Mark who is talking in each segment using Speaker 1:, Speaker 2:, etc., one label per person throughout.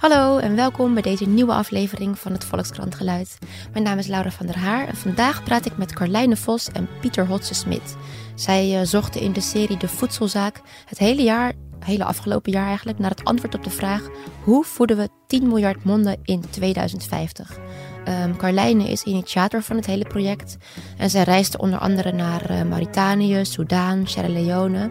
Speaker 1: Hallo en welkom bij deze nieuwe aflevering van het Volkskrant Geluid. Mijn naam is Laura van der Haar en vandaag praat ik met Carlijne Vos en Pieter Hotse-Smit. Zij uh, zochten in de serie De Voedselzaak het hele jaar, hele afgelopen jaar eigenlijk, naar het antwoord op de vraag hoe voeden we 10 miljard monden in 2050. Um, Carlijne is initiator van het hele project en zij reisde onder andere naar uh, Mauritanië, Soudaan, Sierra Leone.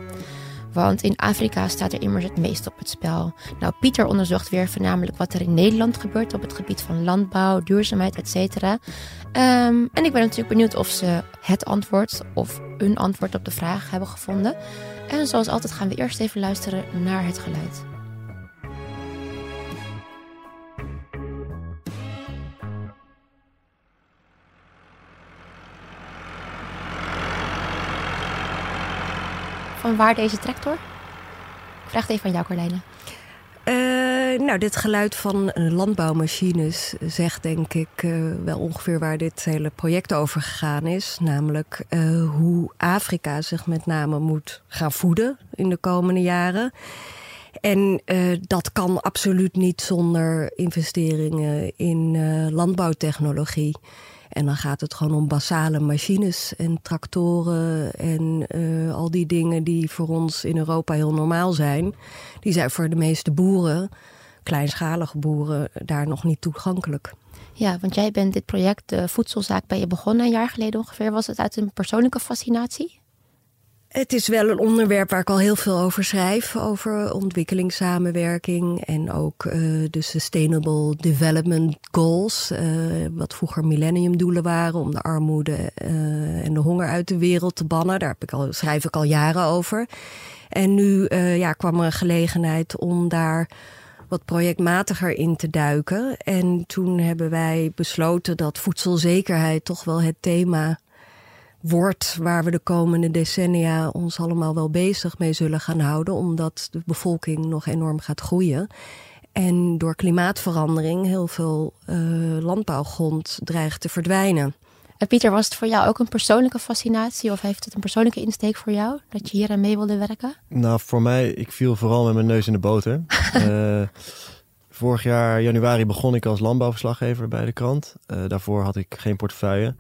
Speaker 1: Want in Afrika staat er immers het meest op het spel. Nou, Pieter onderzocht weer voornamelijk wat er in Nederland gebeurt op het gebied van landbouw, duurzaamheid, etc. Um, en ik ben natuurlijk benieuwd of ze het antwoord of een antwoord op de vraag hebben gevonden. En zoals altijd gaan we eerst even luisteren naar het geluid. Van waar deze tractor? Ik vraag het even aan jou, Carlijne.
Speaker 2: Uh, nou, dit geluid van landbouwmachines zegt denk ik uh, wel ongeveer waar dit hele project over gegaan is. Namelijk uh, hoe Afrika zich met name moet gaan voeden in de komende jaren. En dat kan absoluut niet zonder investeringen in landbouwtechnologie. En dan gaat het gewoon om basale machines en tractoren en uh, al die dingen die voor ons in Europa heel normaal zijn. Die zijn voor de meeste boeren, kleinschalige boeren, daar nog niet toegankelijk.
Speaker 1: Ja, want jij bent dit project, de voedselzaak, ben je begonnen een jaar geleden ongeveer. Was het uit een persoonlijke fascinatie?
Speaker 2: Het is wel een onderwerp waar ik al heel veel over schrijf. Over ontwikkelingssamenwerking en ook uh, de Sustainable Development Goals. Uh, wat vroeger millenniumdoelen waren om de armoede uh, en de honger uit de wereld te bannen. Daar heb ik al, schrijf ik al jaren over. En nu ja, kwam er een gelegenheid om daar wat projectmatiger in te duiken. En toen hebben wij besloten dat voedselzekerheid toch wel het thema wordt waar we de komende decennia ons allemaal wel bezig mee zullen gaan houden, omdat de bevolking nog enorm gaat groeien. En door klimaatverandering heel veel uh, landbouwgrond dreigt te verdwijnen.
Speaker 1: En Pieter, was het voor jou ook een persoonlijke fascinatie of heeft het een persoonlijke insteek voor jou dat je hier aan mee wilde werken?
Speaker 3: Nou, voor mij, ik viel vooral met mijn neus in de boter. uh, vorig jaar januari begon ik als landbouwverslaggever bij de krant. Uh, daarvoor had ik geen portefeuille.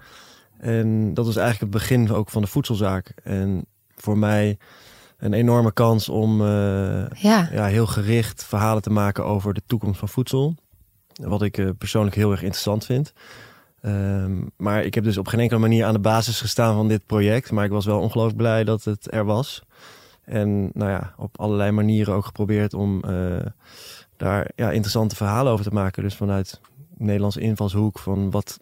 Speaker 3: En dat was eigenlijk het begin ook van de voedselzaak. En voor mij een enorme kans om uh, ja. ja. heel gericht verhalen te maken over de toekomst van voedsel. Wat ik uh, persoonlijk heel erg interessant vind. Um, maar ik heb dus op geen enkele manier aan de basis gestaan van dit project. Maar ik was wel ongelooflijk blij dat het er was. En nou ja, op allerlei manieren ook geprobeerd om uh, daar ja, interessante verhalen over te maken. Dus vanuit Nederlandse invalshoek van wat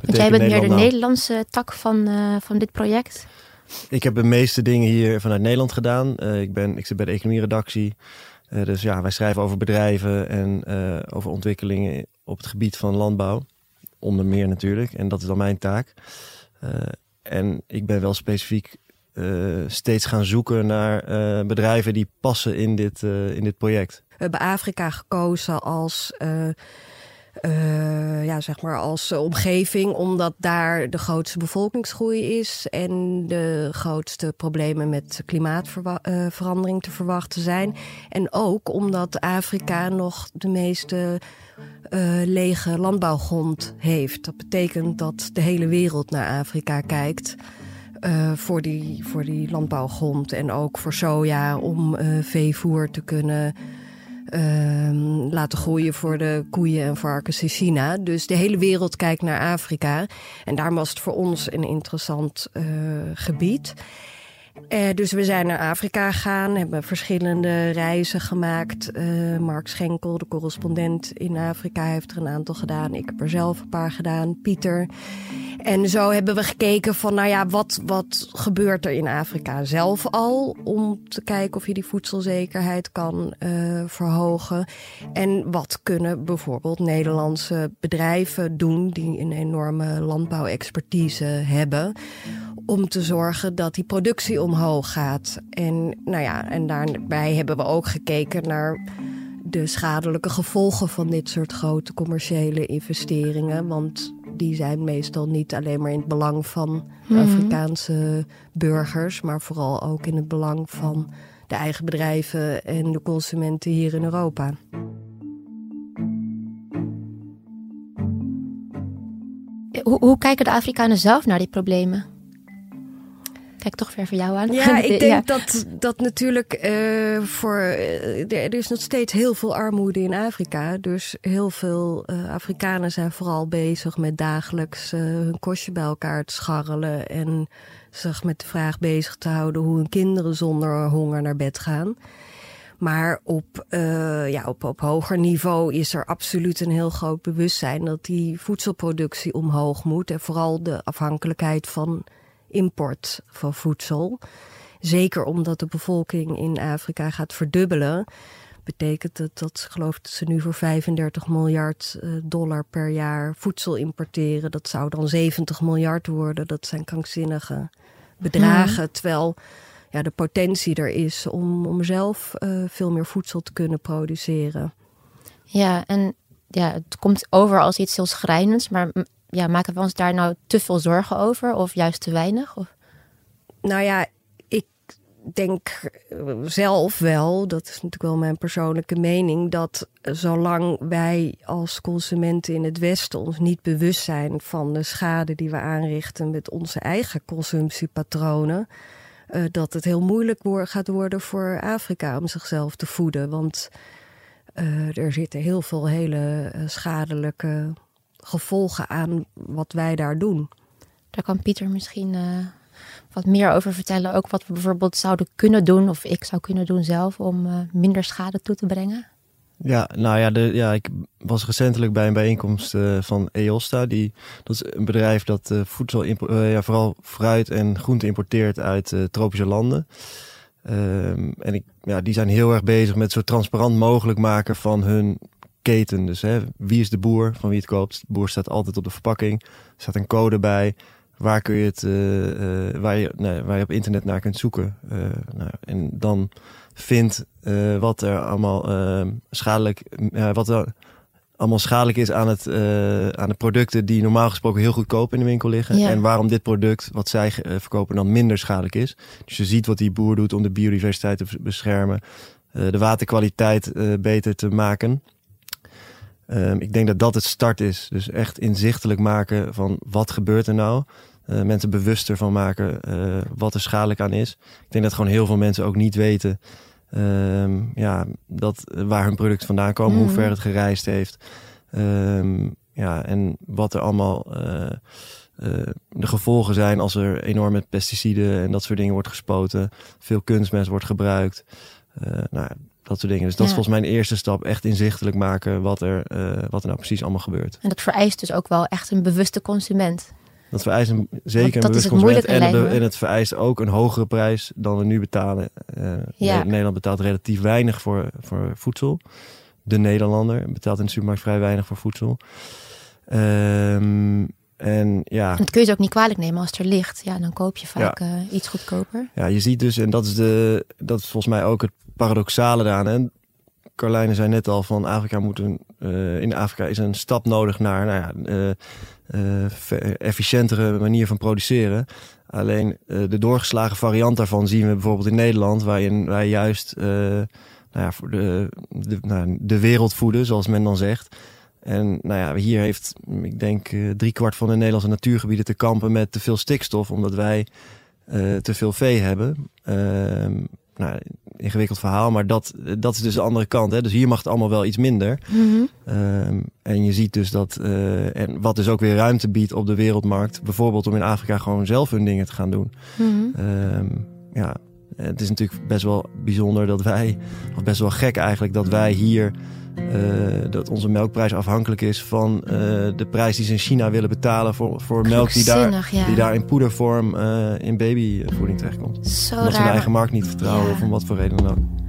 Speaker 1: want jij bent meer de Nederlandse tak van, uh, van dit project?
Speaker 3: Ik heb de meeste dingen hier vanuit Nederland gedaan. Uh, ik, ben, ik zit bij de economieredactie. Uh, dus ja, wij schrijven over bedrijven en over ontwikkelingen op het gebied van landbouw. Onder meer natuurlijk. En dat is dan mijn taak. en ik ben wel specifiek steeds gaan zoeken naar bedrijven die passen in dit, in dit project.
Speaker 2: We hebben Afrika gekozen als uh, ja, zeg maar als omgeving, omdat daar de grootste bevolkingsgroei is en de grootste problemen met klimaatverandering te verwachten zijn. En ook omdat Afrika nog de meeste lege landbouwgrond heeft. Dat betekent dat de hele wereld naar Afrika kijkt. Voor, die, voor die landbouwgrond en ook voor soja om veevoer te kunnen uh, laten groeien voor de koeien en varkens in China. Dus de hele wereld kijkt naar Afrika. En daar was het voor ons een interessant uh, gebied. Uh, dus we zijn naar Afrika gegaan, hebben verschillende reizen gemaakt. Uh, Mark Schenkel, de correspondent in Afrika, heeft er een aantal gedaan. Ik heb er zelf een paar gedaan. Pieter. En zo hebben we gekeken van, nou ja, wat, wat gebeurt er in Afrika zelf al? Om te kijken of je die voedselzekerheid kan uh, verhogen. En wat kunnen bijvoorbeeld Nederlandse bedrijven doen die een enorme landbouwexpertise hebben om te zorgen dat die productie omhoog gaat. En, nou ja, en daarbij hebben we ook gekeken naar de schadelijke gevolgen van dit soort grote commerciële investeringen. Want die zijn meestal niet alleen maar in het belang van mhm. Afrikaanse burgers, maar vooral ook in het belang van de eigen bedrijven en de consumenten hier in Europa.
Speaker 1: Hoe, hoe kijken de Afrikanen zelf naar die problemen? Kijk toch weer voor jou aan.
Speaker 2: Ja, ik denk dat, dat natuurlijk uh, voor. Uh, er is nog steeds heel veel armoede in Afrika. Dus heel veel uh, Afrikanen zijn vooral bezig met dagelijks hun kostje bij elkaar te scharrelen. En zich met de vraag bezig te houden hoe hun kinderen zonder honger naar bed gaan. Maar op, uh, ja, op, op hoger niveau is er absoluut een heel groot bewustzijn dat die voedselproductie omhoog moet. En vooral de afhankelijkheid van import van voedsel. Zeker omdat de bevolking in Afrika gaat verdubbelen. Betekent het dat, geloof dat ze nu voor 35 miljard eh, dollar per jaar voedsel importeren. Dat zou dan 70 miljard worden. Dat zijn krankzinnige bedragen. Mhm. Terwijl ja, de potentie er is om, om zelf uh, veel meer voedsel te kunnen produceren.
Speaker 1: Ja, en ja, het komt over als iets heel schrijnends, maar ja, maken we ons daar nou te veel zorgen over of juist te weinig? Of?
Speaker 2: Nou ja, ik denk zelf wel, dat is natuurlijk wel mijn persoonlijke mening, dat zolang wij als consumenten in het Westen ons niet bewust zijn van de schade die we aanrichten met onze eigen consumptiepatronen, uh, dat het heel moeilijk gaat worden voor Afrika om zichzelf te voeden. Want uh, er zitten heel veel hele schadelijke gevolgen aan wat wij daar doen.
Speaker 1: Daar kan Pieter misschien wat meer over vertellen. Ook wat we bijvoorbeeld zouden kunnen doen, of ik zou kunnen doen zelf, om minder schade toe te brengen.
Speaker 3: Ja, nou ja, de, ja, ik was recentelijk bij een bijeenkomst uh, van EOSTA. Die, dat is een bedrijf dat uh, voedsel, uh, ja, vooral fruit en groente importeert uit tropische landen. Um, en ik, ja, die zijn heel erg bezig met zo transparant mogelijk maken van hun keten. Dus hè, wie is de boer van wie het koopt? De boer staat altijd op de verpakking. Er staat een code bij. Waar kun je het, waar, je, nee, waar je op internet naar kunt zoeken. nou, en dan vindt wat er allemaal uh, schadelijk, wat er allemaal schadelijk is aan, het, aan de producten die normaal gesproken heel goedkoop in de winkel liggen. En waarom dit product, wat zij verkopen, dan minder schadelijk is. Dus je ziet wat die boer doet om de biodiversiteit te beschermen, de waterkwaliteit beter te maken. Ehm, ik denk dat dat het start is. Dus echt inzichtelijk maken van wat gebeurt er nou. Uh, mensen bewuster van maken uh, wat er schadelijk aan is. Ik denk dat gewoon heel veel mensen ook niet weten uh, ja, dat, waar hun product vandaan komen, hoe mhm. ver het gereisd heeft. Um, ja, en wat er allemaal uh, de gevolgen zijn als er enorm met pesticiden en dat soort dingen wordt gespoten. Veel kunstmest wordt gebruikt. nou, dat soort dingen. Dus dat is volgens mij een eerste stap. Echt inzichtelijk maken wat er, wat er nou precies allemaal gebeurt.
Speaker 1: En dat vereist dus ook wel echt een bewuste consument.
Speaker 3: Dat vereist een, zeker een bewust consument. En, en, het vereist ook een hogere prijs dan we nu betalen. Uh, ja. Nederland betaalt relatief weinig voor, voor voedsel. De Nederlander betaalt in de supermarkt vrij weinig voor voedsel. Um, en ja.
Speaker 1: Dat kun je ook niet kwalijk nemen als het er ligt. Ja, dan koop je vaak ja. uh, iets goedkoper.
Speaker 3: Ja, je ziet dus, en dat is, de, dat is volgens mij ook het paradoxale daaraan. En Carlijne zei net al van Afrika moet een, uh, in Afrika is een stap nodig naar nou ja, uh, efficiëntere manier van produceren. Alleen de doorgeslagen variant daarvan zien we bijvoorbeeld in Nederland, waarin wij juist nou ja, voor de, de, nou, de wereld voeden, zoals men dan zegt. En nou ja, hier heeft, ik denk, drie kwart van de Nederlandse natuurgebieden te kampen met te veel stikstof, omdat wij te veel vee hebben. Ehm, nou, ingewikkeld verhaal, maar dat, dat is dus de andere kant. Hè? Dus hier mag het allemaal wel iets minder. Mm en je ziet dus dat, uh, en wat dus ook weer ruimte biedt op de wereldmarkt, bijvoorbeeld om in Afrika gewoon zelf hun dingen te gaan doen. Mm ja, het is natuurlijk best wel bijzonder dat wij, of best wel gek eigenlijk, dat wij hier uh, dat onze melkprijs afhankelijk is van uh, de prijs die ze in China willen betalen voor, voor melk die daar, die daar in poedervorm uh, in babyvoeding terechtkomt. Zo Omdat ze hun eigen markt niet vertrouwen ja. of om wat voor reden dan ook.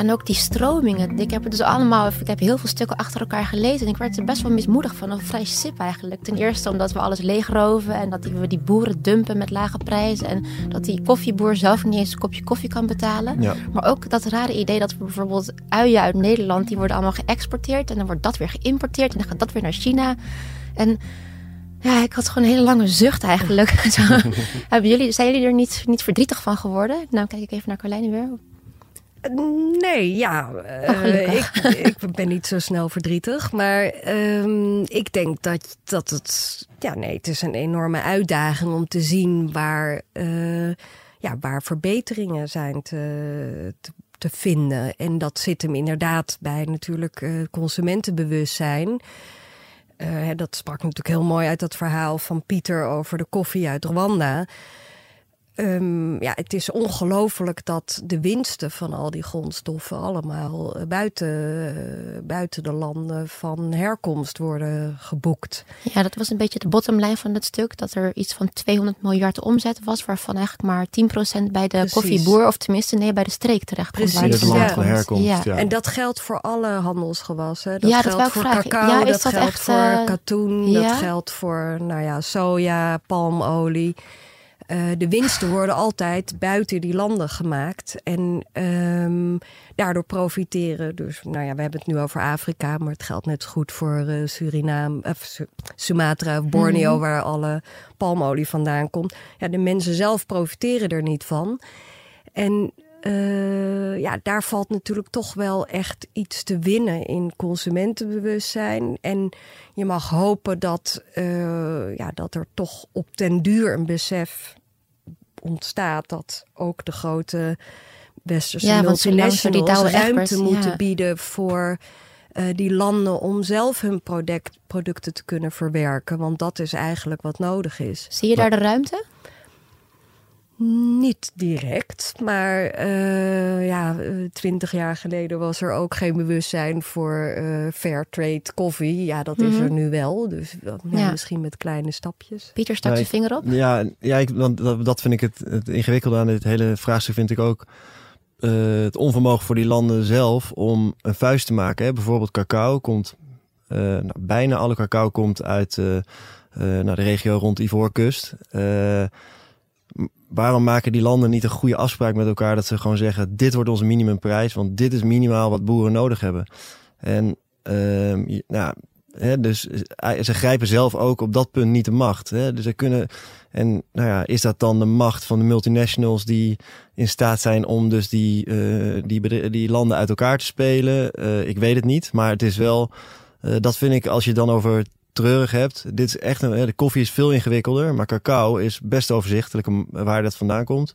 Speaker 1: En ook die stromingen. Ik heb het dus allemaal, ik heb heel veel stukken achter elkaar gelezen. En ik werd er best wel mismoedig van. Of vrij sip eigenlijk. Ten eerste omdat we alles leegroven. En dat we die boeren dumpen met lage prijzen. En dat die koffieboer zelf niet eens een kopje koffie kan betalen. Ja. Maar ook dat rare idee dat we bijvoorbeeld uien uit Nederland. Die worden allemaal geëxporteerd. En dan wordt dat weer geïmporteerd. En dan gaat dat weer naar China. En ja, ik had gewoon een hele lange zucht eigenlijk. Hebben jullie, zijn jullie er niet, niet verdrietig van geworden? Nou kijk ik even naar Carlijne weer.
Speaker 2: Nee, ja. Uh, ik, ik, ben niet zo snel verdrietig. Maar uh, ik denk dat, dat het. Ja, nee, het is een enorme uitdaging om te zien waar, uh, ja, waar verbeteringen zijn te, te, te, vinden. En dat zit hem inderdaad bij natuurlijk uh, consumentenbewustzijn. dat sprak natuurlijk heel mooi uit dat verhaal van Pieter over de koffie uit Rwanda. Um, ja, het is ongelooflijk dat de winsten van al die grondstoffen allemaal eh, buiten, uh, buiten de landen van herkomst worden geboekt.
Speaker 1: Ja, dat was een beetje de bottomline van het stuk. Dat er iets van 200 miljard omzet was, waarvan eigenlijk maar 10% bij de Precies. koffieboer, of tenminste nee, bij de streek terecht
Speaker 3: komt. Precies, het land van herkomst. Ja.
Speaker 2: ja. En dat geldt voor alle handelsgewassen. Dat ja, geldt dat voor cacao, ja, dat, dat, geldt echt, voor uh, katoen, dat geldt voor nou ja, soja, palmolie. Uh, de winsten worden altijd buiten die landen gemaakt. En um, daardoor profiteren. Dus, nou ja, we hebben het nu over Afrika, maar het geldt net zo goed voor uh, Suriname, of Sumatra of Borneo, mm. waar alle palmolie vandaan komt. Ja, de mensen zelf profiteren er niet van. En uh, ja, daar valt natuurlijk toch wel echt iets te winnen in consumentenbewustzijn. En je mag hopen dat, uh, ja, dat er toch op den duur een besef ontstaat dat ook de grote westerse ja, multinationals die ruimte moeten bieden voor uh, die landen om zelf hun product, producten te kunnen verwerken. Want dat is eigenlijk wat nodig is.
Speaker 1: Zie je daar de ruimte?
Speaker 2: Niet direct, maar uh, ja, twintig jaar geleden was er ook geen bewustzijn voor uh, fair trade koffie. Ja, dat is er mhm. nu wel. Dus ja, misschien met kleine stapjes.
Speaker 1: Pieter stak zijn vinger op.
Speaker 3: Ja, ja ik, want dat, dat vind ik het, het ingewikkelde aan dit hele vraagstuk. Vind ik ook uh, het onvermogen voor die landen zelf om een vuist te maken. Hè. Bijvoorbeeld cacao komt, nou, bijna alle cacao komt uit nou, de regio rond Ivoorkust waarom maken die landen niet een goede afspraak met elkaar dat ze gewoon zeggen: dit wordt onze minimumprijs, want dit is minimaal wat boeren nodig hebben. En uh, nou, hè, dus eh, ze grijpen zelf ook op dat punt niet de macht. Hè? Dus ze kunnen. En nou ja, is dat dan de macht van de multinationals die in staat zijn om dus die, uh, die, die landen uit elkaar te spelen? Uh, ik weet het niet, maar het is wel. dat vind ik als je dan over treurig hebt. Dit is echt een, de koffie is veel ingewikkelder, maar cacao is best overzichtelijk waar dat vandaan komt.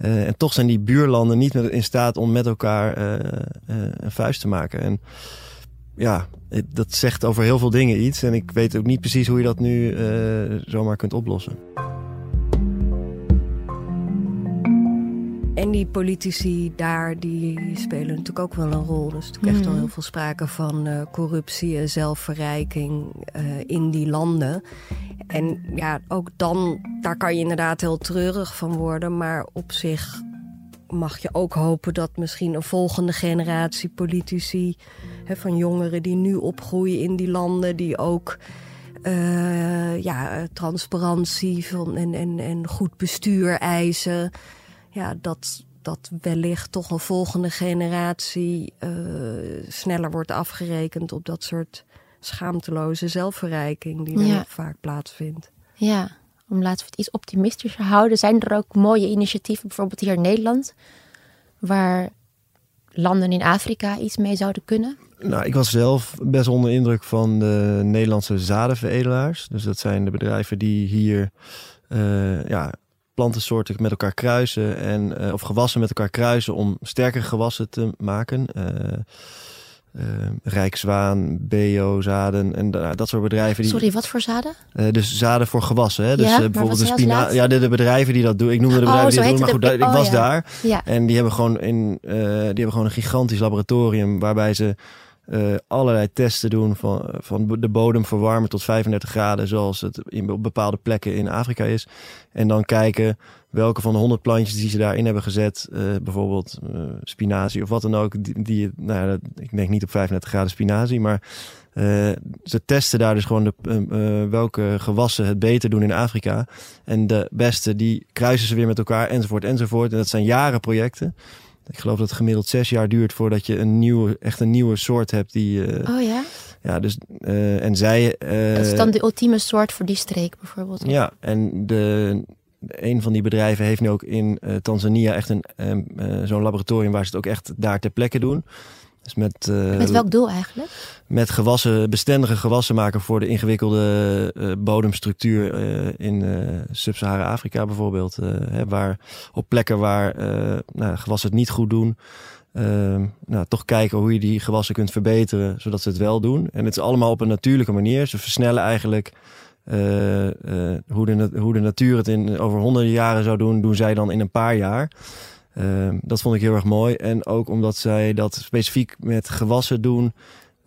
Speaker 3: Uh, en toch zijn die buurlanden niet in staat om met elkaar uh, een vuist te maken. En ja, dat zegt over heel veel dingen iets. En ik weet ook niet precies hoe je dat nu zomaar kunt oplossen.
Speaker 2: En die politici daar, die spelen natuurlijk ook wel een rol. Er is natuurlijk echt wel mhm. heel veel sprake van uh, corruptie en zelfverrijking uh, in die landen. En ja, ook dan, daar kan je inderdaad heel treurig van worden. Maar op zich mag je ook hopen dat misschien een volgende generatie politici... Hè, van jongeren die nu opgroeien in die landen... die ook uh, ja, transparantie van, en, en, en goed bestuur eisen ja, dat, dat wellicht toch een volgende generatie uh, sneller wordt afgerekend op dat soort schaamteloze zelfverrijking die ja. vaak plaatsvindt.
Speaker 1: Ja, om laten we het iets optimistischer houden. Zijn er ook mooie initiatieven, bijvoorbeeld hier in Nederland, waar landen in Afrika iets mee zouden kunnen?
Speaker 3: Nou, ik was zelf best onder indruk van de Nederlandse zadenveredelaars. Dus dat zijn de bedrijven die hier uh, ja, plantensoorten met elkaar kruisen en uh, of gewassen met elkaar kruisen om sterker gewassen te maken. Uh, uh, Rijkswaan, BO, zaden en dat soort bedrijven. Die,
Speaker 1: Sorry, wat voor zaden?
Speaker 3: dus zaden voor gewassen. Hè? Dus bijvoorbeeld de spinazie. Ja, de, de, bedrijven die dat doen. Ik noemde de bedrijven oh, die dat doen, maar goed, ik was oh, daar. Ja. En die hebben gewoon in, die hebben gewoon een gigantisch laboratorium waarbij ze uh, allerlei testen doen van, van de bodem verwarmen tot 35 graden, zoals het in, op bepaalde plekken in Afrika is. En dan kijken welke van de 100 plantjes die ze daarin hebben gezet, uh, bijvoorbeeld uh, spinazie of wat dan ook, die, nou ik denk niet op 35 graden spinazie, maar ze testen daar dus gewoon de, welke gewassen het beter doen in Afrika. En de beste, die kruisen ze weer met elkaar, enzovoort, enzovoort. En dat zijn jaren projecten. Ik geloof dat het gemiddeld zes jaar duurt voordat je een nieuwe, echt een nieuwe soort hebt die.
Speaker 1: Uh, oh ja.
Speaker 3: Ja, dus uh, en zij.
Speaker 1: Uh, dat is dan de ultieme soort voor die streek bijvoorbeeld.
Speaker 3: Ja, en de een van die bedrijven heeft nu ook in Tanzania echt een zo'n laboratorium waar ze het ook echt daar ter plekke doen.
Speaker 1: Dus met, met welk doel eigenlijk?
Speaker 3: Met gewassen, bestendige gewassen maken voor de ingewikkelde bodemstructuur in Sub-Sahara-Afrika bijvoorbeeld. Hè, waar, op plekken waar nou, gewassen het niet goed doen. Ehm, nou, toch kijken hoe je die gewassen kunt verbeteren, zodat ze het wel doen. En het is allemaal op een natuurlijke manier. Ze versnellen eigenlijk uh, hoe, de, hoe de natuur het in over honderden jaren zou doen, doen zij dan in een paar jaar. Ehm, dat vond ik heel erg mooi. En ook omdat zij dat specifiek met gewassen doen.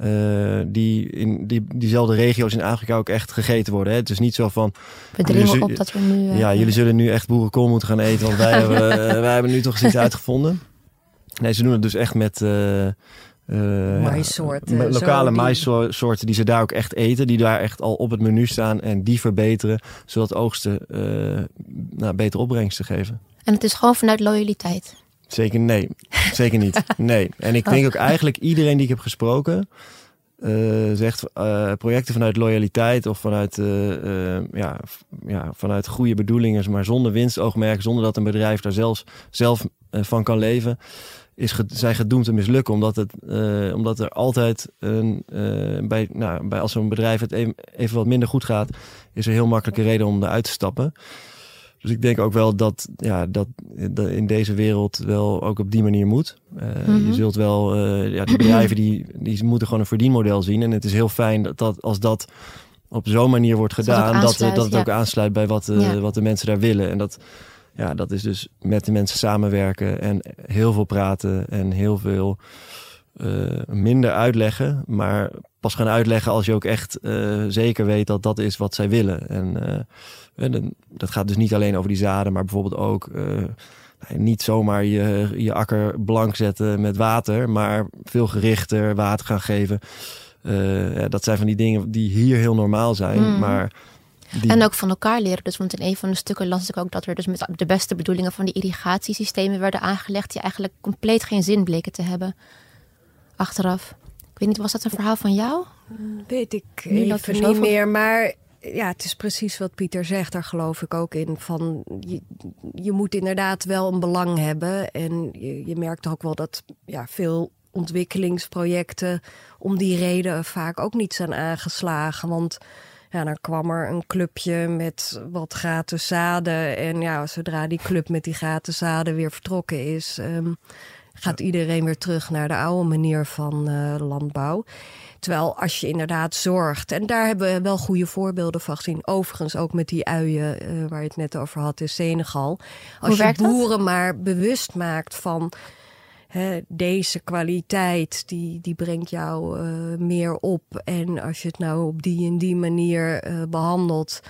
Speaker 3: Uh, die in die, diezelfde regio's in Afrika ook echt gegeten worden. Hè? Het is niet zo van.
Speaker 1: We dringen op dat we nu.
Speaker 3: ja, jullie zullen nu echt boerenkool moeten gaan eten, want wij, hebben, wij hebben nu toch iets uitgevonden. Nee, ze doen het dus echt met... Uh,
Speaker 2: uh, maissoorten.
Speaker 3: lokale maissoorten die ze daar ook echt eten. Die daar echt al op het menu staan en die verbeteren. Zodat oogsten uh, nou, betere opbrengsten geven.
Speaker 1: En het is gewoon vanuit loyaliteit?
Speaker 3: Zeker nee. Zeker niet. Nee. En ik denk ook eigenlijk iedereen die ik heb gesproken... Uh, zegt uh, projecten vanuit loyaliteit of vanuit, uh, ja, ja, vanuit goede bedoelingen, maar zonder winstoogmerk, zonder dat een bedrijf daar zelfs, zelf van kan leven is zijn gedoemd te mislukken. Omdat, het, omdat er altijd een, bij, nou, bij als zo'n bedrijf het even, even, wat minder goed gaat, is er heel makkelijke reden om eruit te stappen. Dus ik denk ook wel dat, ja, dat, dat in deze wereld wel ook op die manier moet. Uh, mm -hmm. Je zult wel, ja, die bedrijven die, die moeten gewoon een verdienmodel zien. En het is heel fijn dat, dat als dat op zo'n manier wordt gedaan, dat, dat, het ook aansluit bij wat, ja. wat de mensen daar willen. En dat, ja, dat is dus met de mensen samenwerken en heel veel praten en heel veel uh, minder uitleggen. Maar pas gaan uitleggen als je ook echt uh, zeker weet dat dat is wat zij willen. En uh, dat gaat dus niet alleen over die zaden, maar bijvoorbeeld ook niet zomaar je, je akker blank zetten met water, maar veel gerichter water gaan geven. Ja, dat zijn van die dingen die hier heel normaal zijn, mm. maar
Speaker 1: en ook van elkaar leren. Dus want in een van de stukken las ik ook dat er dus met de beste bedoelingen van die irrigatiesystemen werden aangelegd. die eigenlijk compleet geen zin bleken te hebben. Achteraf. Weet niet, was dat een verhaal van jou?
Speaker 2: Weet ik nu even niet zoveel... meer. Maar ja, het is precies wat Pieter zegt. Daar geloof ik ook in. Van, je, je moet inderdaad wel een belang hebben. En je, je merkt ook wel dat ja, veel ontwikkelingsprojecten om die reden vaak ook niet zijn aangeslagen. Want ja, dan kwam er een clubje met wat gratis zaden. En ja, zodra die club met die gratis zaden weer vertrokken is, um, gaat iedereen weer terug naar de oude manier van uh, landbouw. Terwijl als je inderdaad zorgt, en daar hebben we wel goede voorbeelden van gezien. Overigens ook met die uien uh, waar je het net over had in Senegal. Als je boeren dat? maar bewust maakt van deze kwaliteit die, die brengt jou uh, meer op. En als je het nou op die en die manier behandelt,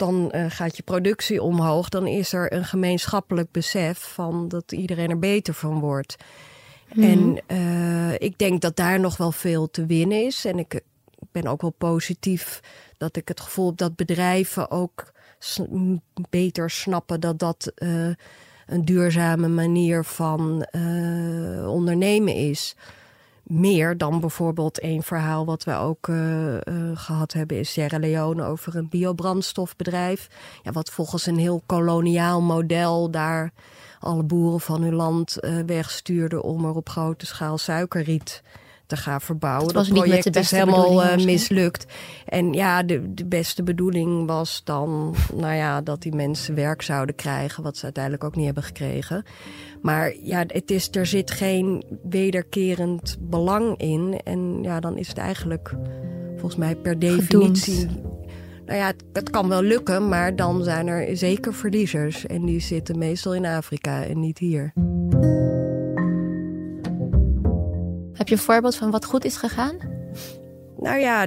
Speaker 2: dan uh, gaat je productie omhoog. Dan is er een gemeenschappelijk besef van dat iedereen er beter van wordt. Mm. En ik denk dat daar nog wel veel te winnen is. En ik ben ook wel positief dat ik het gevoel heb dat bedrijven ook beter snappen dat dat een duurzame manier van ondernemen is. Meer dan bijvoorbeeld een verhaal wat we ook uh, uh, gehad hebben in Sierra Leone over een biobrandstofbedrijf. Ja, wat volgens een heel koloniaal model daar alle boeren van hun land wegstuurde om er op grote schaal suikerriet te gaan verbouwen.
Speaker 1: Dat,
Speaker 2: project
Speaker 1: is
Speaker 2: helemaal uh, mislukt. En ja, de, de beste bedoeling was dan, nou ja, dat die mensen werk zouden krijgen, wat ze uiteindelijk ook niet hebben gekregen. Maar ja, het is, er zit geen wederkerend belang in. En ja, dan is het eigenlijk volgens mij per definitie. Nou ja, het, het, kan wel lukken, maar dan zijn er zeker verliezers. En die zitten meestal in Afrika en niet hier.
Speaker 1: Heb je een voorbeeld van wat goed is gegaan?
Speaker 2: Nou ja,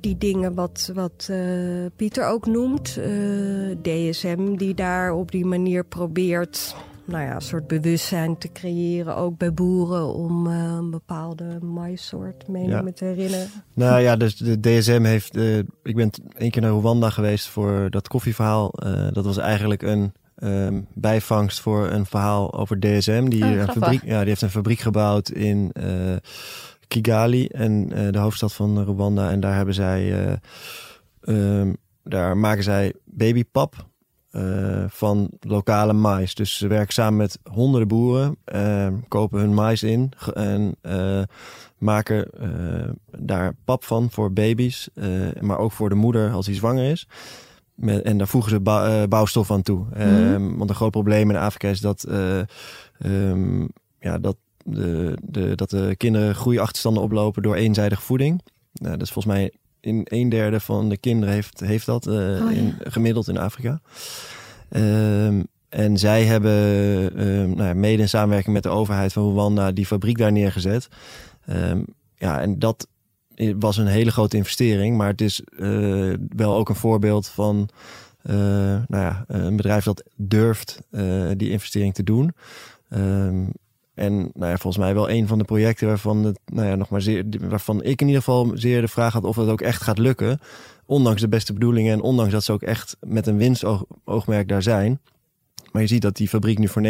Speaker 2: die dingen wat, wat uh, Pieter ook noemt. Uh, eh, DSM die daar op die manier probeert nou ja, een soort bewustzijn te creëren. Ook bij boeren om uh, een bepaalde maissoort, meen ja. me te herinneren.
Speaker 3: Nou ja, dus de DSM heeft... ik ben één keer naar Rwanda geweest voor dat koffieverhaal. dat was eigenlijk een um, bijvangst voor een verhaal over DSM. Die, oh, een fabriek, ja, die heeft een fabriek gebouwd in uh, Kigali, en uh, de hoofdstad van Rwanda. En daar hebben zij, uh, um, daar maken zij babypap. eh, van lokale mais. Dus ze werken samen met honderden boeren, eh, kopen hun mais in en eh, maken eh, daar pap van voor baby's, eh, maar ook voor de moeder als hij zwanger is. Met, en daar voegen ze eh, bouwstof aan toe.
Speaker 1: Mhm.
Speaker 3: Want een groot probleem in Afrika is dat, eh, ehm, ja, dat, de, de, dat de kinderen groeiachterstanden oplopen door eenzijdige voeding. Nou, dat is volgens mij in een derde van de kinderen heeft, heeft dat eh,
Speaker 1: ja.
Speaker 3: in, gemiddeld in Afrika. Ehm, en zij hebben ehm, nou ja, mede in samenwerking met de overheid van Rwanda die fabriek daar neergezet. Ehm, ja, en dat was een hele grote investering, maar het is eh, wel ook een voorbeeld van eh, nou ja, een bedrijf dat durft eh, die investering te doen. Ehm, en nou ja, volgens mij wel een van de projecten waarvan, het, nou ja, nog maar zeer, waarvan ik in ieder geval zeer de vraag had of het ook echt gaat lukken. Ondanks de beste bedoelingen en ondanks dat ze ook echt met een winstoogmerk daar zijn. Maar je ziet dat die fabriek nu voor 90%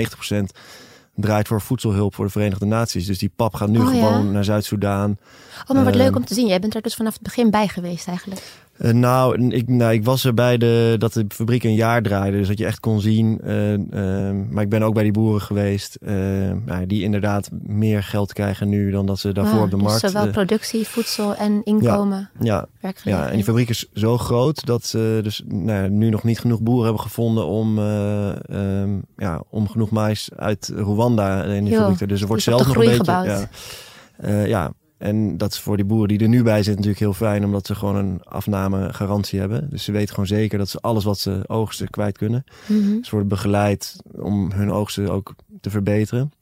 Speaker 3: draait voor voedselhulp voor de Verenigde Naties. Dus die pap gaat nu
Speaker 1: Oh ja?
Speaker 3: gewoon naar Zuid-Soedan.
Speaker 1: Oh, maar wat
Speaker 3: Ehm,
Speaker 1: leuk om te zien. Jij bent er dus vanaf het begin bij geweest eigenlijk.
Speaker 3: Eh, nou, ik, nou, ik was er bij de, dat de fabriek een jaar draaide. Dus dat je echt kon zien. eh, ehm, maar ik ben ook bij die boeren geweest. eh, nou, die inderdaad meer geld krijgen nu dan dat ze daarvoor
Speaker 1: Ah,
Speaker 3: op de
Speaker 1: dus
Speaker 3: markt.
Speaker 1: zowel
Speaker 3: eh,
Speaker 1: productie, voedsel en inkomen.
Speaker 3: ja, ja, en die fabriek is zo groot dat ze dus nou, nu nog niet genoeg boeren hebben gevonden om, eh, ehm, ja, om genoeg mais uit Rwanda in die
Speaker 1: Jo,
Speaker 3: fabriek te Dus er wordt
Speaker 1: dus
Speaker 3: zelfs
Speaker 1: de
Speaker 3: nog een beetje.
Speaker 1: gebouwd.
Speaker 3: Ja, ja, en dat is voor die boeren die er nu bij zitten natuurlijk heel fijn, omdat ze gewoon een afnamegarantie hebben. Dus ze weten gewoon zeker dat ze alles wat ze oogsten kwijt kunnen.
Speaker 1: Mhm.
Speaker 3: Ze worden begeleid om hun oogsten ook te verbeteren.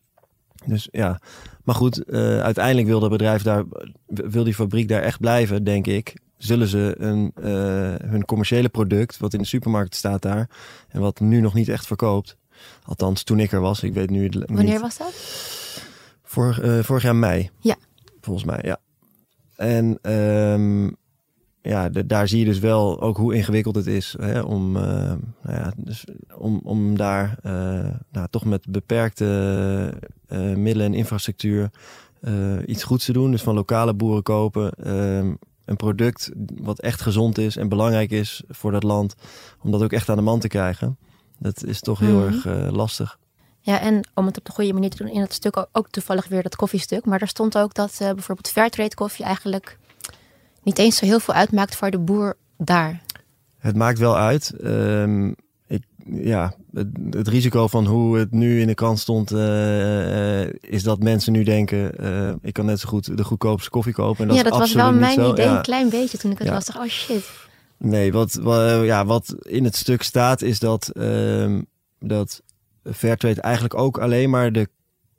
Speaker 3: Dus ja, maar goed, eh, uiteindelijk wil dat bedrijf daar, wil die fabriek daar echt blijven, denk ik. Zullen ze een, eh, hun commerciële product, wat in de supermarkt staat daar, en wat nu nog niet echt verkoopt. Althans, toen ik er was, ik weet nu niet.
Speaker 1: Wanneer was dat?
Speaker 3: Vor, eh, vorig jaar mei.
Speaker 1: Ja.
Speaker 3: Volgens mij, ja. En ehm, ja, de- daar zie je dus wel ook hoe ingewikkeld het is hè, om, eh, nou ja, dus om, om daar eh, nou, toch met beperkte eh, middelen en infrastructuur iets goeds te doen. Dus van lokale boeren kopen. ehm, een product wat echt gezond is en belangrijk is voor dat land. Om dat ook echt aan de man te krijgen. Dat is toch heel
Speaker 1: Mhm.
Speaker 3: erg lastig.
Speaker 1: Ja, en om het op de goede manier te doen, in het stuk ook, toevallig weer dat koffiestuk. Maar daar stond ook dat eh, bijvoorbeeld Fairtrade koffie eigenlijk niet eens zo heel veel uitmaakt voor de boer daar.
Speaker 3: Het maakt wel uit. Ehm, ik, ja, het, het risico van hoe het nu in de krant stond, eh, eh, is dat mensen nu denken: ik kan net zo goed de goedkoopste koffie kopen. En dat
Speaker 1: ja, dat was wel mijn idee
Speaker 3: Ja.
Speaker 1: een klein beetje toen ik het
Speaker 3: Ja.
Speaker 1: las. Dacht, oh shit.
Speaker 3: Nee, wat, wat, ja, wat in het stuk staat, is dat, ehm dat Fairtrade eigenlijk ook alleen maar de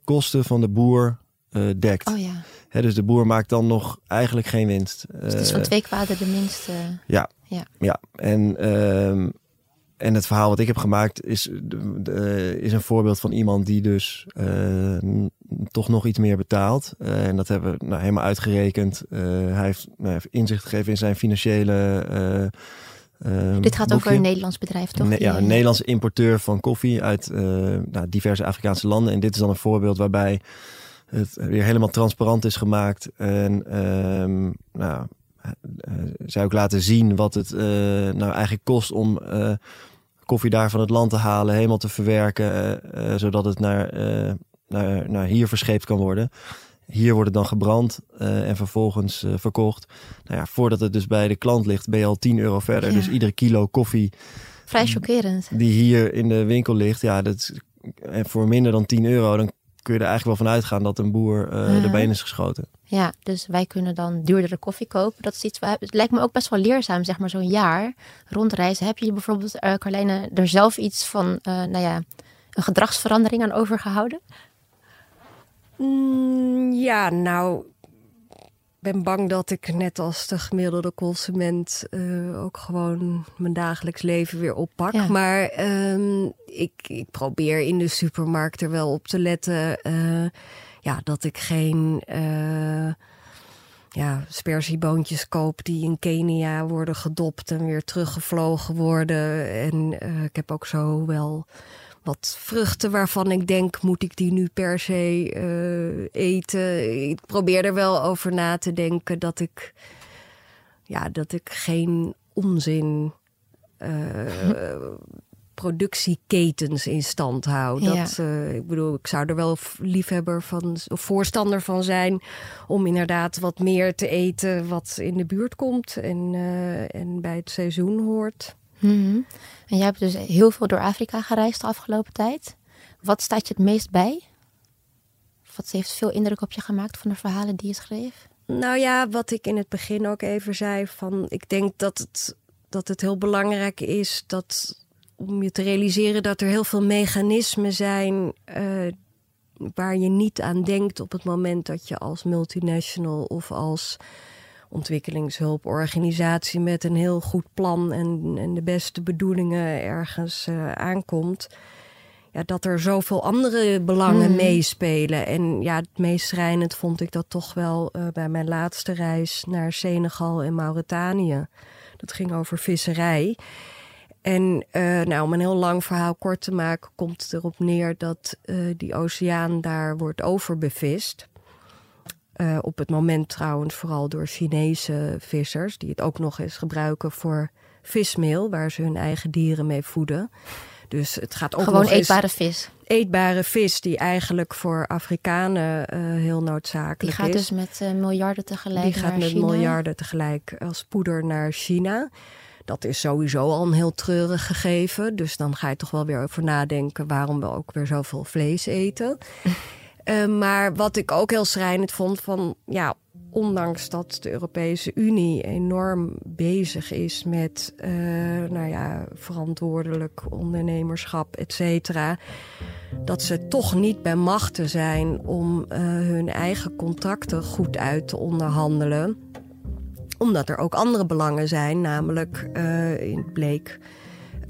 Speaker 3: kosten van de boer eh, dekt.
Speaker 1: Oh ja,
Speaker 3: dus de boer maakt dan nog eigenlijk geen winst.
Speaker 1: dus het is van
Speaker 3: Eh,
Speaker 1: twee kwaden de minste.
Speaker 3: Ja, en, ehm, en het verhaal wat ik heb gemaakt is, de- de- is een voorbeeld van iemand die dus eh, toch nog iets meer betaalt. Eh, en dat hebben we nou, helemaal uitgerekend. Eh, hij heeft nou, heeft inzicht gegeven in zijn financiële. Eh, eh,
Speaker 1: Dit gaat
Speaker 3: boekje.
Speaker 1: over een Nederlands bedrijf, toch?
Speaker 3: Ne- ja, een
Speaker 1: eh,
Speaker 3: Nederlandse importeur van koffie uit eh, nou, diverse Afrikaanse landen. En dit is dan een voorbeeld waarbij het weer helemaal transparant is gemaakt. En ehm, nou, eh, zij ook laten zien wat het nou eigenlijk kost om koffie daar van het land te halen, helemaal te verwerken, zodat het naar, naar, naar hier verscheept kan worden. Hier wordt het dan gebrand eh, en vervolgens eh, verkocht. Nou ja, voordat het dus bij de klant ligt, ben je al 10 euro verder.
Speaker 1: Ja.
Speaker 3: Dus iedere kilo koffie
Speaker 1: Vrij chockerend.
Speaker 3: die hier in de winkel ligt, ja, dat is, en voor minder dan 10 euro, dan kun je er eigenlijk wel van uitgaan dat een boer erbij in is geschoten.
Speaker 1: Ja, dus wij kunnen dan duurdere koffie kopen. Dat is iets, waar- het lijkt me ook best wel leerzaam, zeg maar zo'n jaar rondreizen. Heb je bijvoorbeeld, Carlijne, er zelf iets van, nou ja, een gedragsverandering aan overgehouden?
Speaker 2: Mm, ja, nou, ik ben bang dat ik net als de gemiddelde consument eh, ook gewoon mijn dagelijks leven weer oppak.
Speaker 1: Ja.
Speaker 2: Maar ehm, ik, ik probeer in de supermarkt er wel op te letten eh, ja, dat ik geen eh ja, spersieboontjes koop die in Kenia worden gedopt en weer teruggevlogen worden. En ik heb ook zo wel wat vruchten waarvan ik denk, moet ik die nu per se eh, eten? Ik probeer er wel over na te denken dat ik, ja, dat ik geen onzin eh, productieketens in stand.
Speaker 1: Ja.
Speaker 2: Dat, eh, ik bedoel, ik zou er wel liefhebber van of voorstander van zijn om inderdaad wat meer te eten wat in de buurt komt en, en bij het seizoen hoort.
Speaker 1: Mhm. En jij hebt dus heel veel door Afrika gereisd de afgelopen tijd. Wat staat je het meest bij? Wat heeft veel indruk op je gemaakt van de verhalen die je schreef?
Speaker 2: Nou ja, wat ik in het begin ook even zei, van ik denk dat het, dat het heel belangrijk is dat om je te realiseren dat er heel veel mechanismen zijn eh, waar je niet aan denkt op het moment dat je als multinational of als ontwikkelingshulporganisatie met een heel goed plan en, en de beste bedoelingen ergens eh, aankomt. Ja, dat er zoveel andere belangen
Speaker 1: Mhm.
Speaker 2: meespelen. En ja, het meest schrijnend vond ik dat toch wel eh, bij mijn laatste reis naar Senegal en Mauritanië. Dat ging over visserij. En eh, nou, om een heel lang verhaal kort te maken, komt het erop neer dat die oceaan daar wordt overbevist. Eh, op het moment trouwens vooral door Chinese vissers, die het ook nog eens gebruiken voor vismeel, waar ze hun eigen dieren mee voeden. Dus het gaat ook
Speaker 1: Gewoon eetbare vis.
Speaker 2: eetbare vis die eigenlijk voor Afrikanen eh, heel noodzakelijk
Speaker 1: Die gaat
Speaker 2: is.
Speaker 1: dus met eh, miljarden tegelijk
Speaker 2: die gaat met
Speaker 1: China.
Speaker 2: miljarden tegelijk als poeder naar China. Dat is sowieso al een heel treurig gegeven. Dus dan ga je toch wel weer over nadenken waarom we ook weer zoveel vlees eten. Eh, maar wat ik ook heel schrijnend vond van ja, ondanks dat de Europese Unie enorm bezig is met eh, nou ja, verantwoordelijk ondernemerschap, et cetera. Dat ze toch niet bij machten zijn om eh, hun eigen contacten goed uit te onderhandelen omdat er ook andere belangen zijn, namelijk in bleek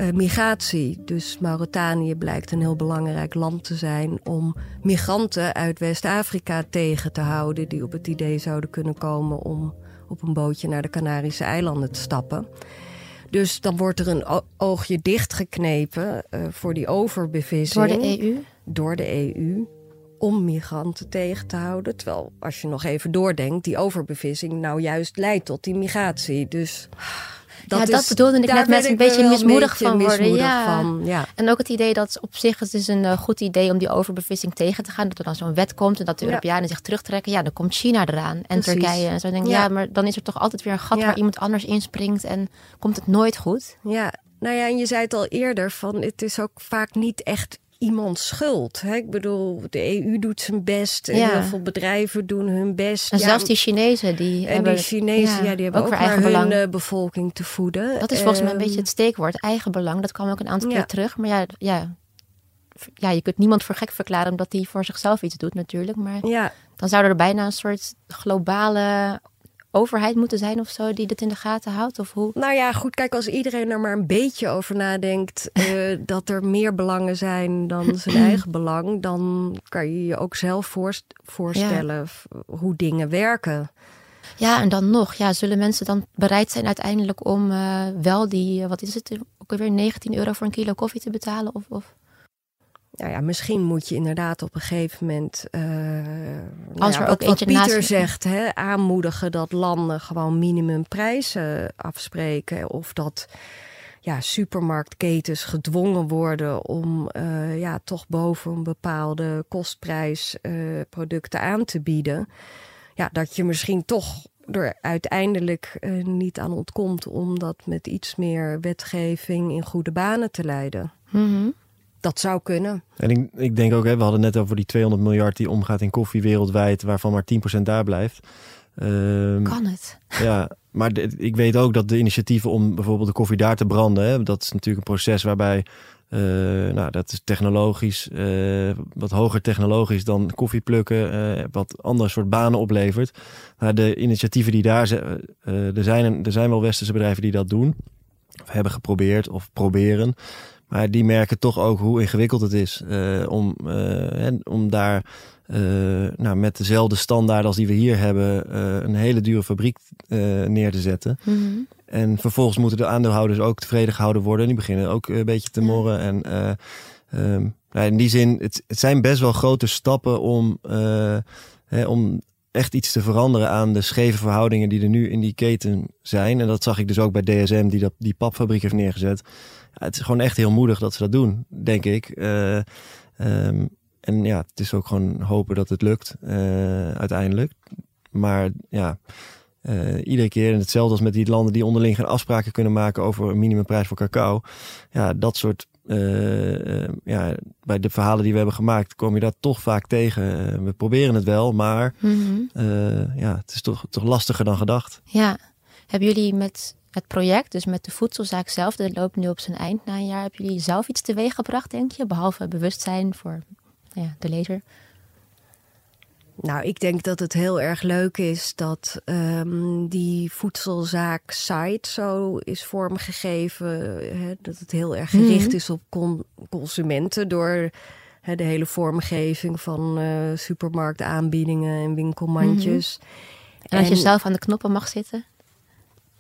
Speaker 2: eh, migratie. Dus Mauritanië blijkt een heel belangrijk land te zijn om migranten uit West-Afrika tegen te houden, die op het idee zouden kunnen komen om op een bootje naar de Canarische eilanden te stappen. Dus dan wordt er een oogje dichtgeknepen eh voor die overbevissing
Speaker 1: Door de EU.
Speaker 2: door de EU om migranten tegen te houden. Terwijl, als je nog even doordenkt, die overbevissing nou juist leidt tot die migratie. Dus
Speaker 1: Ja, dat bedoelde ik net met
Speaker 2: ben
Speaker 1: een beetje mismoedig
Speaker 2: beetje
Speaker 1: van worden,
Speaker 2: mismoedig
Speaker 1: ja.
Speaker 2: van, ja.
Speaker 1: En ook het idee dat op zich het is een eh, goed idee om die overbevissing tegen te gaan. Dat er dan zo'n wet komt en dat de. Europeanen zich terugtrekken. Ja, dan komt China eraan en
Speaker 2: Precies.
Speaker 1: Turkije. En zo denk ik,
Speaker 2: Ja.
Speaker 1: maar dan is er toch altijd weer een gat waar iemand anders inspringt en komt het nooit goed.
Speaker 2: Ja, nou ja, en je zei het al eerder, van het is ook vaak niet echt iemands schuld. Hè? Ik bedoel, de EU doet zijn best en
Speaker 1: Ja.
Speaker 2: heel veel bedrijven doen hun best.
Speaker 1: En
Speaker 2: Ja,
Speaker 1: zelfs die Chinezen, die
Speaker 2: en
Speaker 1: hebben
Speaker 2: die Chinezen, ja, die hebben ook,
Speaker 1: weer
Speaker 2: maar
Speaker 1: eigen
Speaker 2: hun
Speaker 1: belang.
Speaker 2: eh, bevolking te voeden.
Speaker 1: Dat is volgens mij een
Speaker 2: Ehm,
Speaker 1: beetje het steekwoord, eigen belang. Dat kwam ook een aantal
Speaker 2: Ja.
Speaker 1: keer terug. Maar ja, ja, ja, je kunt niemand voor gek verklaren omdat hij voor zichzelf iets doet natuurlijk. Maar
Speaker 2: Ja,
Speaker 1: dan zou er bijna een soort globale overheid moeten zijn of zo die dit in de gaten houdt? Of hoe?
Speaker 2: Nou ja, goed, kijk, als iedereen er maar een beetje over nadenkt eh, dat er meer belangen zijn dan zijn eigen belang, dan kan je je ook zelf voorst- voorstellen hoe dingen werken.
Speaker 1: Ja, en dan nog, ja, zullen mensen dan bereid zijn uiteindelijk om eh, wel die, eh, wat is het, ook alweer 19 euro voor een kilo koffie te betalen? Of, of...
Speaker 2: Nou ja, misschien moet je inderdaad op een gegeven moment, eh, nou
Speaker 1: Als
Speaker 2: ja,
Speaker 1: er ook
Speaker 2: wat Pieter
Speaker 1: naast-
Speaker 2: zegt, hè, aanmoedigen dat landen gewoon minimumprijzen afspreken. Of dat ja, supermarktketens gedwongen worden om eh, ja, toch boven een bepaalde kostprijs eh, producten aan te bieden. Ja, dat je misschien toch er uiteindelijk niet aan ontkomt om dat met iets meer wetgeving in goede banen te leiden.
Speaker 1: Mhm.
Speaker 2: Dat zou kunnen.
Speaker 3: En ik, ik denk ook, hè, we hadden net over die 200 miljard die omgaat in koffie wereldwijd, waarvan maar 10% daar blijft. Ehm,
Speaker 1: Kan het?
Speaker 3: Ja, maar de- ik weet ook dat de initiatieven om bijvoorbeeld de koffie daar te branden, hè, dat is natuurlijk een proces waarbij, eh, nou, dat is technologisch, eh, wat hoger technologisch dan koffie plukken, eh, wat andere soort banen oplevert. Maar de initiatieven die daar zijn, eh, er, zijn, er zijn wel westerse bedrijven die dat doen, of hebben geprobeerd of proberen. Maar die merken toch ook hoe ingewikkeld het is eh, om, eh, om daar eh, nou, met dezelfde standaarden als die we hier hebben, een hele dure fabriek neer te zetten.
Speaker 1: Mhm.
Speaker 3: En vervolgens moeten de aandeelhouders ook tevreden gehouden worden. Die beginnen ook een beetje te morren. En eh, ehm, nou, in die zin, het, het zijn best wel grote stappen om, hè, om echt iets te veranderen aan de scheve verhoudingen die er nu in die keten zijn. En dat zag ik dus ook bij DSM, die dat, die papfabriek heeft neergezet. Ja, het is gewoon echt heel moedig dat ze dat doen, denk ik. Eh, ehm, en ja, het is ook gewoon hopen dat het lukt uh, uiteindelijk. Maar ja, uh, iedere keer, en hetzelfde als met die landen die onderling geen afspraken kunnen maken over een minimumprijs voor cacao. Ja, dat soort uh, ja, bij de verhalen die we hebben gemaakt, kom je dat toch vaak tegen. we proberen het wel, maar mm ja, het is toch, toch lastiger dan gedacht.
Speaker 1: Ja, hebben jullie met het project, dus met de voedselzaak zelf, dat loopt nu op zijn eind na een jaar, hebben jullie zelf iets teweeg gebracht, denk je? Behalve bewustzijn voor ja, de lezer?
Speaker 2: Nou, ik denk dat het heel erg leuk is dat um, die voedselzaak site zo is vormgegeven. Hè, dat het heel erg gericht mhm. is op con consumenten door hè, de hele vormgeving van uh, supermarktaanbiedingen en winkelmandjes.
Speaker 1: Mm En als je zelf aan de knoppen mag zitten?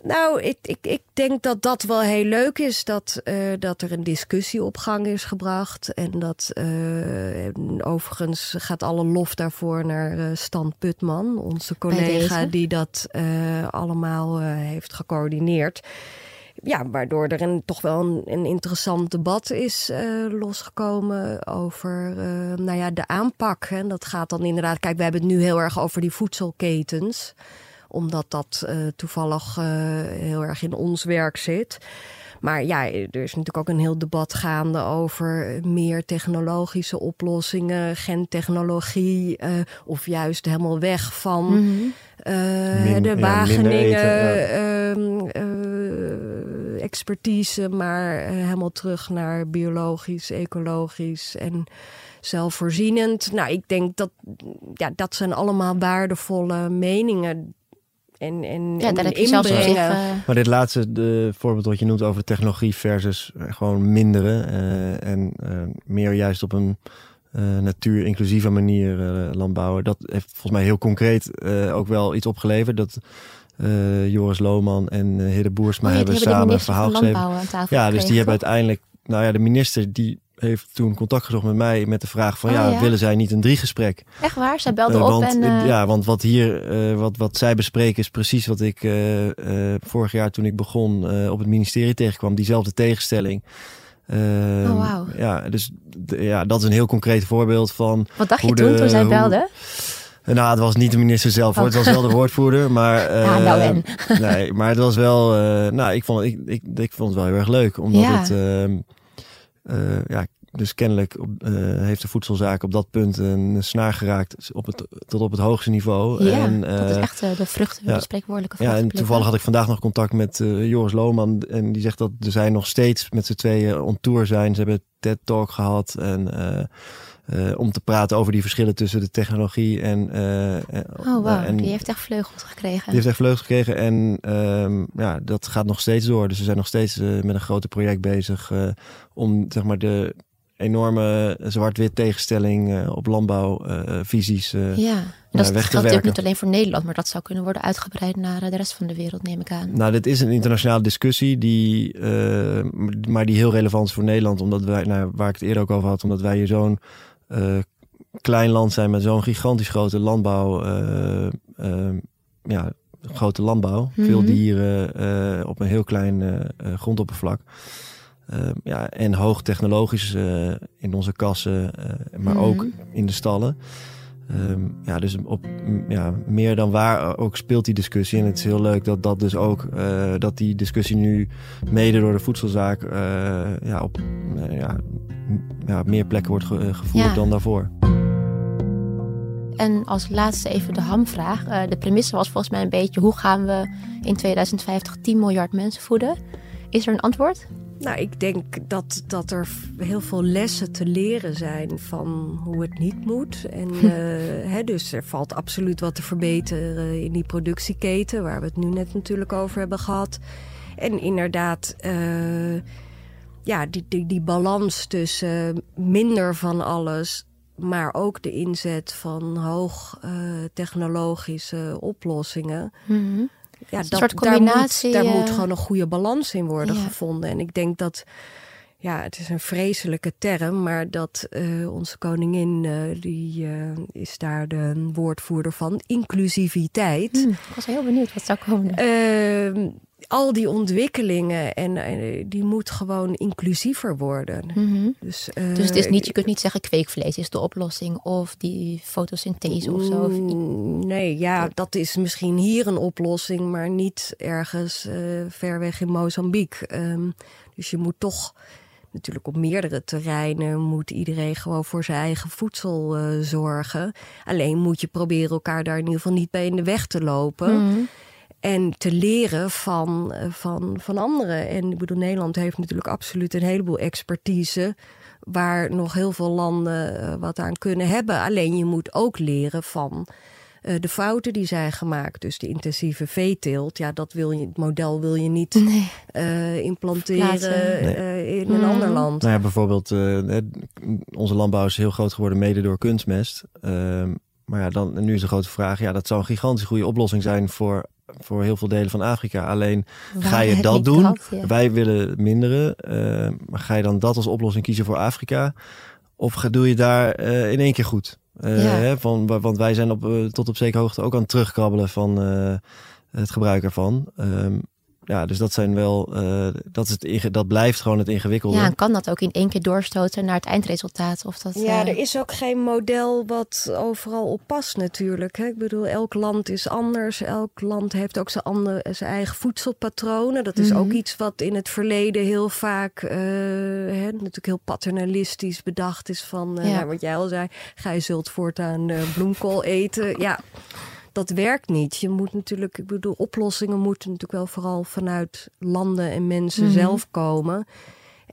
Speaker 2: Nou, ik, ik, ik denk dat dat wel heel leuk is. Dat, uh, dat er een discussie op gang is gebracht. En dat uh, overigens gaat alle lof daarvoor naar uh, Stan Putman, onze collega die dat allemaal heeft gecoördineerd. Ja, waardoor er een, toch wel een, een interessant debat is losgekomen over nou ja, de aanpak. En dat gaat dan inderdaad. Kijk, we hebben het nu heel erg over die voedselketens omdat dat uh, toevallig uh, heel erg in ons werk zit. Maar ja, er is natuurlijk ook een heel debat gaande over meer technologische oplossingen, gentechnologie, uh, of juist helemaal weg van mm -hmm. Min, de Wageningen ja. uh, expertise, maar helemaal terug naar biologisch, ecologisch en zelfvoorzienend. Nou, ik denk dat ja, dat zijn allemaal waardevolle meningen en, en,
Speaker 1: ja, daar heb je zelfs zich, uh...
Speaker 3: Maar dit laatste de voorbeeld wat je noemt over technologie versus uh, gewoon minderen. Uh, en meer juist op een natuur-inclusieve manier landbouwen. Dat heeft volgens mij heel concreet ook wel iets opgeleverd. Dat Joris Lohman en uh, Hidde Boersma
Speaker 1: oh,
Speaker 3: hebben samen
Speaker 1: verhaal geschreven.
Speaker 3: Ja, dus die hebben uiteindelijk... Nou ja, de minister die heeft toen contact gezocht met mij met de vraag van oh, ja, willen zij niet een driegesprek?
Speaker 1: Echt waar? Zij belde uh, op
Speaker 3: en... Uh... Ja, want wat hier, uh, wat, wat zij bespreken is precies wat ik vorig jaar toen ik begon op het ministerie tegenkwam. Diezelfde tegenstelling.
Speaker 1: oh, wow.
Speaker 3: Ja, dus ja, dat is een heel concreet voorbeeld van...
Speaker 1: Wat dacht je toen, toen zij belde?
Speaker 3: Nou, het was niet de minister zelf hoor. Het was wel de woordvoerder. Maar,
Speaker 1: uh, ja, nou en.
Speaker 3: nee, maar het was wel... Uh, nou, ik vond, ik, ik, ik vond het wel heel erg leuk. Omdat ja. het... Uh, ja, dus kennelijk op, uh, heeft de voedselzaak op dat punt een snaar geraakt op het, tot op het hoogste niveau.
Speaker 1: Ja, en, dat is echt uh, de vruchten, ja, de spreekwoordelijke
Speaker 3: Ja, en toevallig had ik vandaag nog contact met Joris Lohman. En die zegt dat zij nog steeds met z'n tweeën on tour zijn. Ze hebben TED-talk gehad en... Uh, om te praten over die verschillen tussen de technologie en. Uh,
Speaker 1: oh, wow. En, die heeft echt vleugels gekregen.
Speaker 3: Die heeft echt vleugels gekregen. En um, ja, dat gaat nog steeds door. Dus ze zijn nog steeds met een groot project bezig om zeg maar de enorme zwart-wit tegenstelling op landbouwvisies.
Speaker 1: ja, dat geldt natuurlijk niet alleen voor Nederland, maar dat zou kunnen worden uitgebreid naar de rest van de wereld, neem ik aan.
Speaker 3: Nou, dit is een internationale discussie, die, maar die heel relevant is voor Nederland, omdat wij, nou, waar ik het eerder ook over had, omdat wij hier zo'n klein land zijn met zo'n gigantisch grote landbouw. Uh, uh, ja, grote landbouw. Mm -hmm. Veel dieren op een heel klein grondoppervlak. ja, en hoog technologisch in onze kassen, maar mm -hmm. ook in de stallen. Um, ja, dus op ja, meer dan waar ook speelt die discussie. En het is heel leuk dat dat dus ook uh, dat die discussie nu mede door de voedselzaak uh, ja, op uh, ja, ja, meer plekken wordt ge gevoerd ja. dan daarvoor.
Speaker 1: En als laatste even de hamvraag. de premisse was volgens mij een beetje hoe gaan we in 2050 10 miljard mensen voeden? Is er een antwoord?
Speaker 2: Nou, ik denk dat, dat er heel veel lessen te leren zijn van hoe het niet moet. En uh, hè, dus er valt absoluut wat te verbeteren in die productieketen, waar we het nu net natuurlijk over hebben gehad. En inderdaad, uh, ja, die, die, die balans tussen minder van alles, maar ook de inzet van hoog uh, technologische oplossingen.
Speaker 1: Mm -hmm
Speaker 2: ja, dat, soort combinatie. Daar, moet, daar moet gewoon een goede balans in worden ja. gevonden. En ik denk dat ja, het is een vreselijke term, maar dat uh, onze koningin, uh, die uh, is daar de woordvoerder van, inclusiviteit.
Speaker 1: Hmm, ik was heel benieuwd wat zou komen.
Speaker 2: Ehm, al die ontwikkelingen en, die moet gewoon inclusiever worden.
Speaker 1: Mm-hmm. dus, dus het is niet, je kunt niet zeggen kweekvlees is de oplossing of die fotosynthese of zo. Of...
Speaker 2: Nee, ja, dat is misschien hier een oplossing, maar niet ergens ver weg in Mozambique. Um, dus je moet toch natuurlijk op meerdere terreinen moet iedereen gewoon voor zijn eigen voedsel uh, zorgen. Alleen moet je proberen elkaar daar in ieder geval niet bij in de weg te lopen.
Speaker 1: Mm.
Speaker 2: En te leren van, uh, van, van anderen. En ik bedoel, Nederland heeft natuurlijk absoluut een heleboel expertise. Waar nog heel veel landen uh, wat aan kunnen hebben. Alleen je moet ook leren van uh, de fouten die zijn gemaakt. Dus de intensieve veeteelt, ja, dat wil je, het model wil je niet
Speaker 1: nee.
Speaker 2: uh, implanteren nee. uh, in een mm. ander land.
Speaker 3: Nou ja, bijvoorbeeld, onze landbouw is heel groot geworden mede door kunstmest. Ehm, maar ja, dan, nu is de grote vraag, ja, dat zou een gigantisch goede oplossing zijn voor voor heel veel delen van Afrika. Alleen
Speaker 1: Waar
Speaker 3: ga je dat doen?
Speaker 1: Dat, ja.
Speaker 3: Wij willen minderen. Uh, maar ga je dan dat als oplossing kiezen voor Afrika? Of ga, doe je daar uh, in één keer goed? Uh,
Speaker 1: Ja.
Speaker 3: hè, van, want wij zijn op, tot op zekere hoogte ook aan het terugkrabbelen van het gebruik ervan. Um, ja, dus dat zijn wel, uh, dat, is het dat blijft gewoon het ingewikkelde.
Speaker 1: Ja, en kan dat ook in één keer doorstoten naar het eindresultaat? Of dat,
Speaker 2: Ja,
Speaker 1: eh,
Speaker 2: er is ook geen model wat overal op past natuurlijk. Hè. Ik bedoel, elk land is anders. Elk land heeft ook zijn, andere, zijn eigen voedselpatronen. Dat is
Speaker 1: Mhm.
Speaker 2: ook iets wat in het verleden heel vaak uh, hè, natuurlijk heel paternalistisch bedacht is. Van, uh,
Speaker 1: Ja.
Speaker 2: nou, wat jij al zei, gij zult voortaan uh, bloemkool eten. Ja, dat werkt niet. Je moet natuurlijk, ik bedoel, oplossingen moeten natuurlijk wel vooral vanuit landen en mensen
Speaker 1: Mhm.
Speaker 2: zelf komen.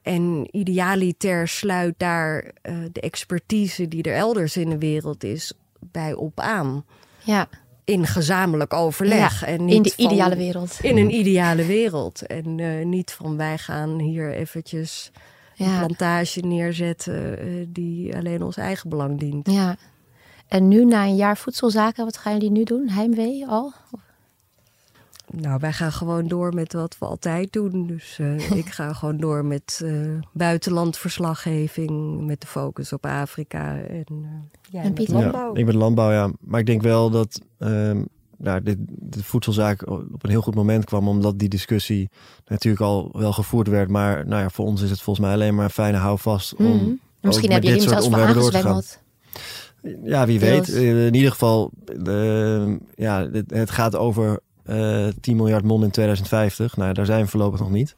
Speaker 2: En idealiter sluit daar uh, de expertise die er elders in de wereld is bij op aan.
Speaker 1: ja,
Speaker 2: In gezamenlijk overleg. en niet
Speaker 1: in de
Speaker 2: van-
Speaker 1: ideale wereld.
Speaker 2: In een ideale wereld. En uh, niet van wij gaan hier eventjes een plantage neerzetten uh, die alleen ons eigen belang dient.
Speaker 1: ja. En nu na een jaar voedselzaken, wat gaan jullie nu doen? Heimwee al?
Speaker 2: Nou, wij gaan gewoon door met wat we altijd doen. Dus uh, ik ga gewoon door met uh, buitenlandverslaggeving, met de focus op Afrika. En, uh,
Speaker 1: En
Speaker 2: met
Speaker 1: Pieter?
Speaker 2: landbouw.
Speaker 3: Ja, ik ben landbouw, ja. Maar ik denk wel dat um, nou, dit, de voedselzaak op een heel goed moment kwam, omdat die discussie natuurlijk al wel gevoerd werd. Maar nou ja, voor ons is het volgens mij alleen maar een fijne houvast om.
Speaker 1: Mhm. Misschien
Speaker 3: dit
Speaker 1: hem
Speaker 3: soort
Speaker 1: zelfs
Speaker 3: gaan.
Speaker 1: aangezwengeld.
Speaker 3: Ja, wie weet. In ieder geval, uh, ja, het, het gaat over uh, 10 miljard mon in 2050. Nou, daar zijn we voorlopig nog niet.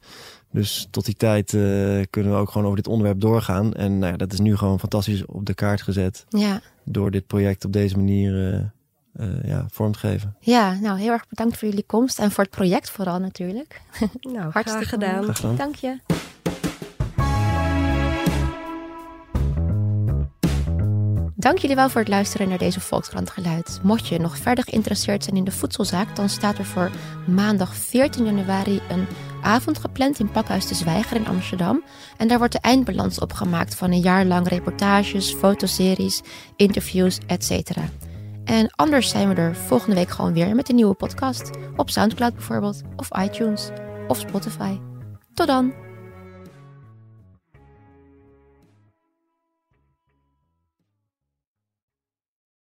Speaker 3: Dus tot die tijd uh, kunnen we ook gewoon over dit onderwerp doorgaan. En nou ja, dat is nu gewoon fantastisch op de kaart gezet.
Speaker 1: Ja.
Speaker 3: Door dit project op deze manier uh, ja, vorm te geven.
Speaker 1: ja, nou heel erg bedankt voor jullie komst en voor het project vooral natuurlijk.
Speaker 2: Nou,
Speaker 1: Hartstikke
Speaker 2: graag gedaan.
Speaker 3: Graag gedaan.
Speaker 1: Dank je. Dank jullie wel voor het luisteren naar deze Volkskrant Geluid. Mocht je nog verder geïnteresseerd zijn in de voedselzaak, dan staat er voor maandag 14 januari een avond gepland in Pakhuis de Zwijger in Amsterdam. En daar wordt de eindbalans opgemaakt van een jaar lang reportages, fotoseries, interviews, etc. En anders zijn we er volgende week gewoon weer met een nieuwe podcast. Op Soundcloud bijvoorbeeld, of iTunes, of Spotify. Tot dan!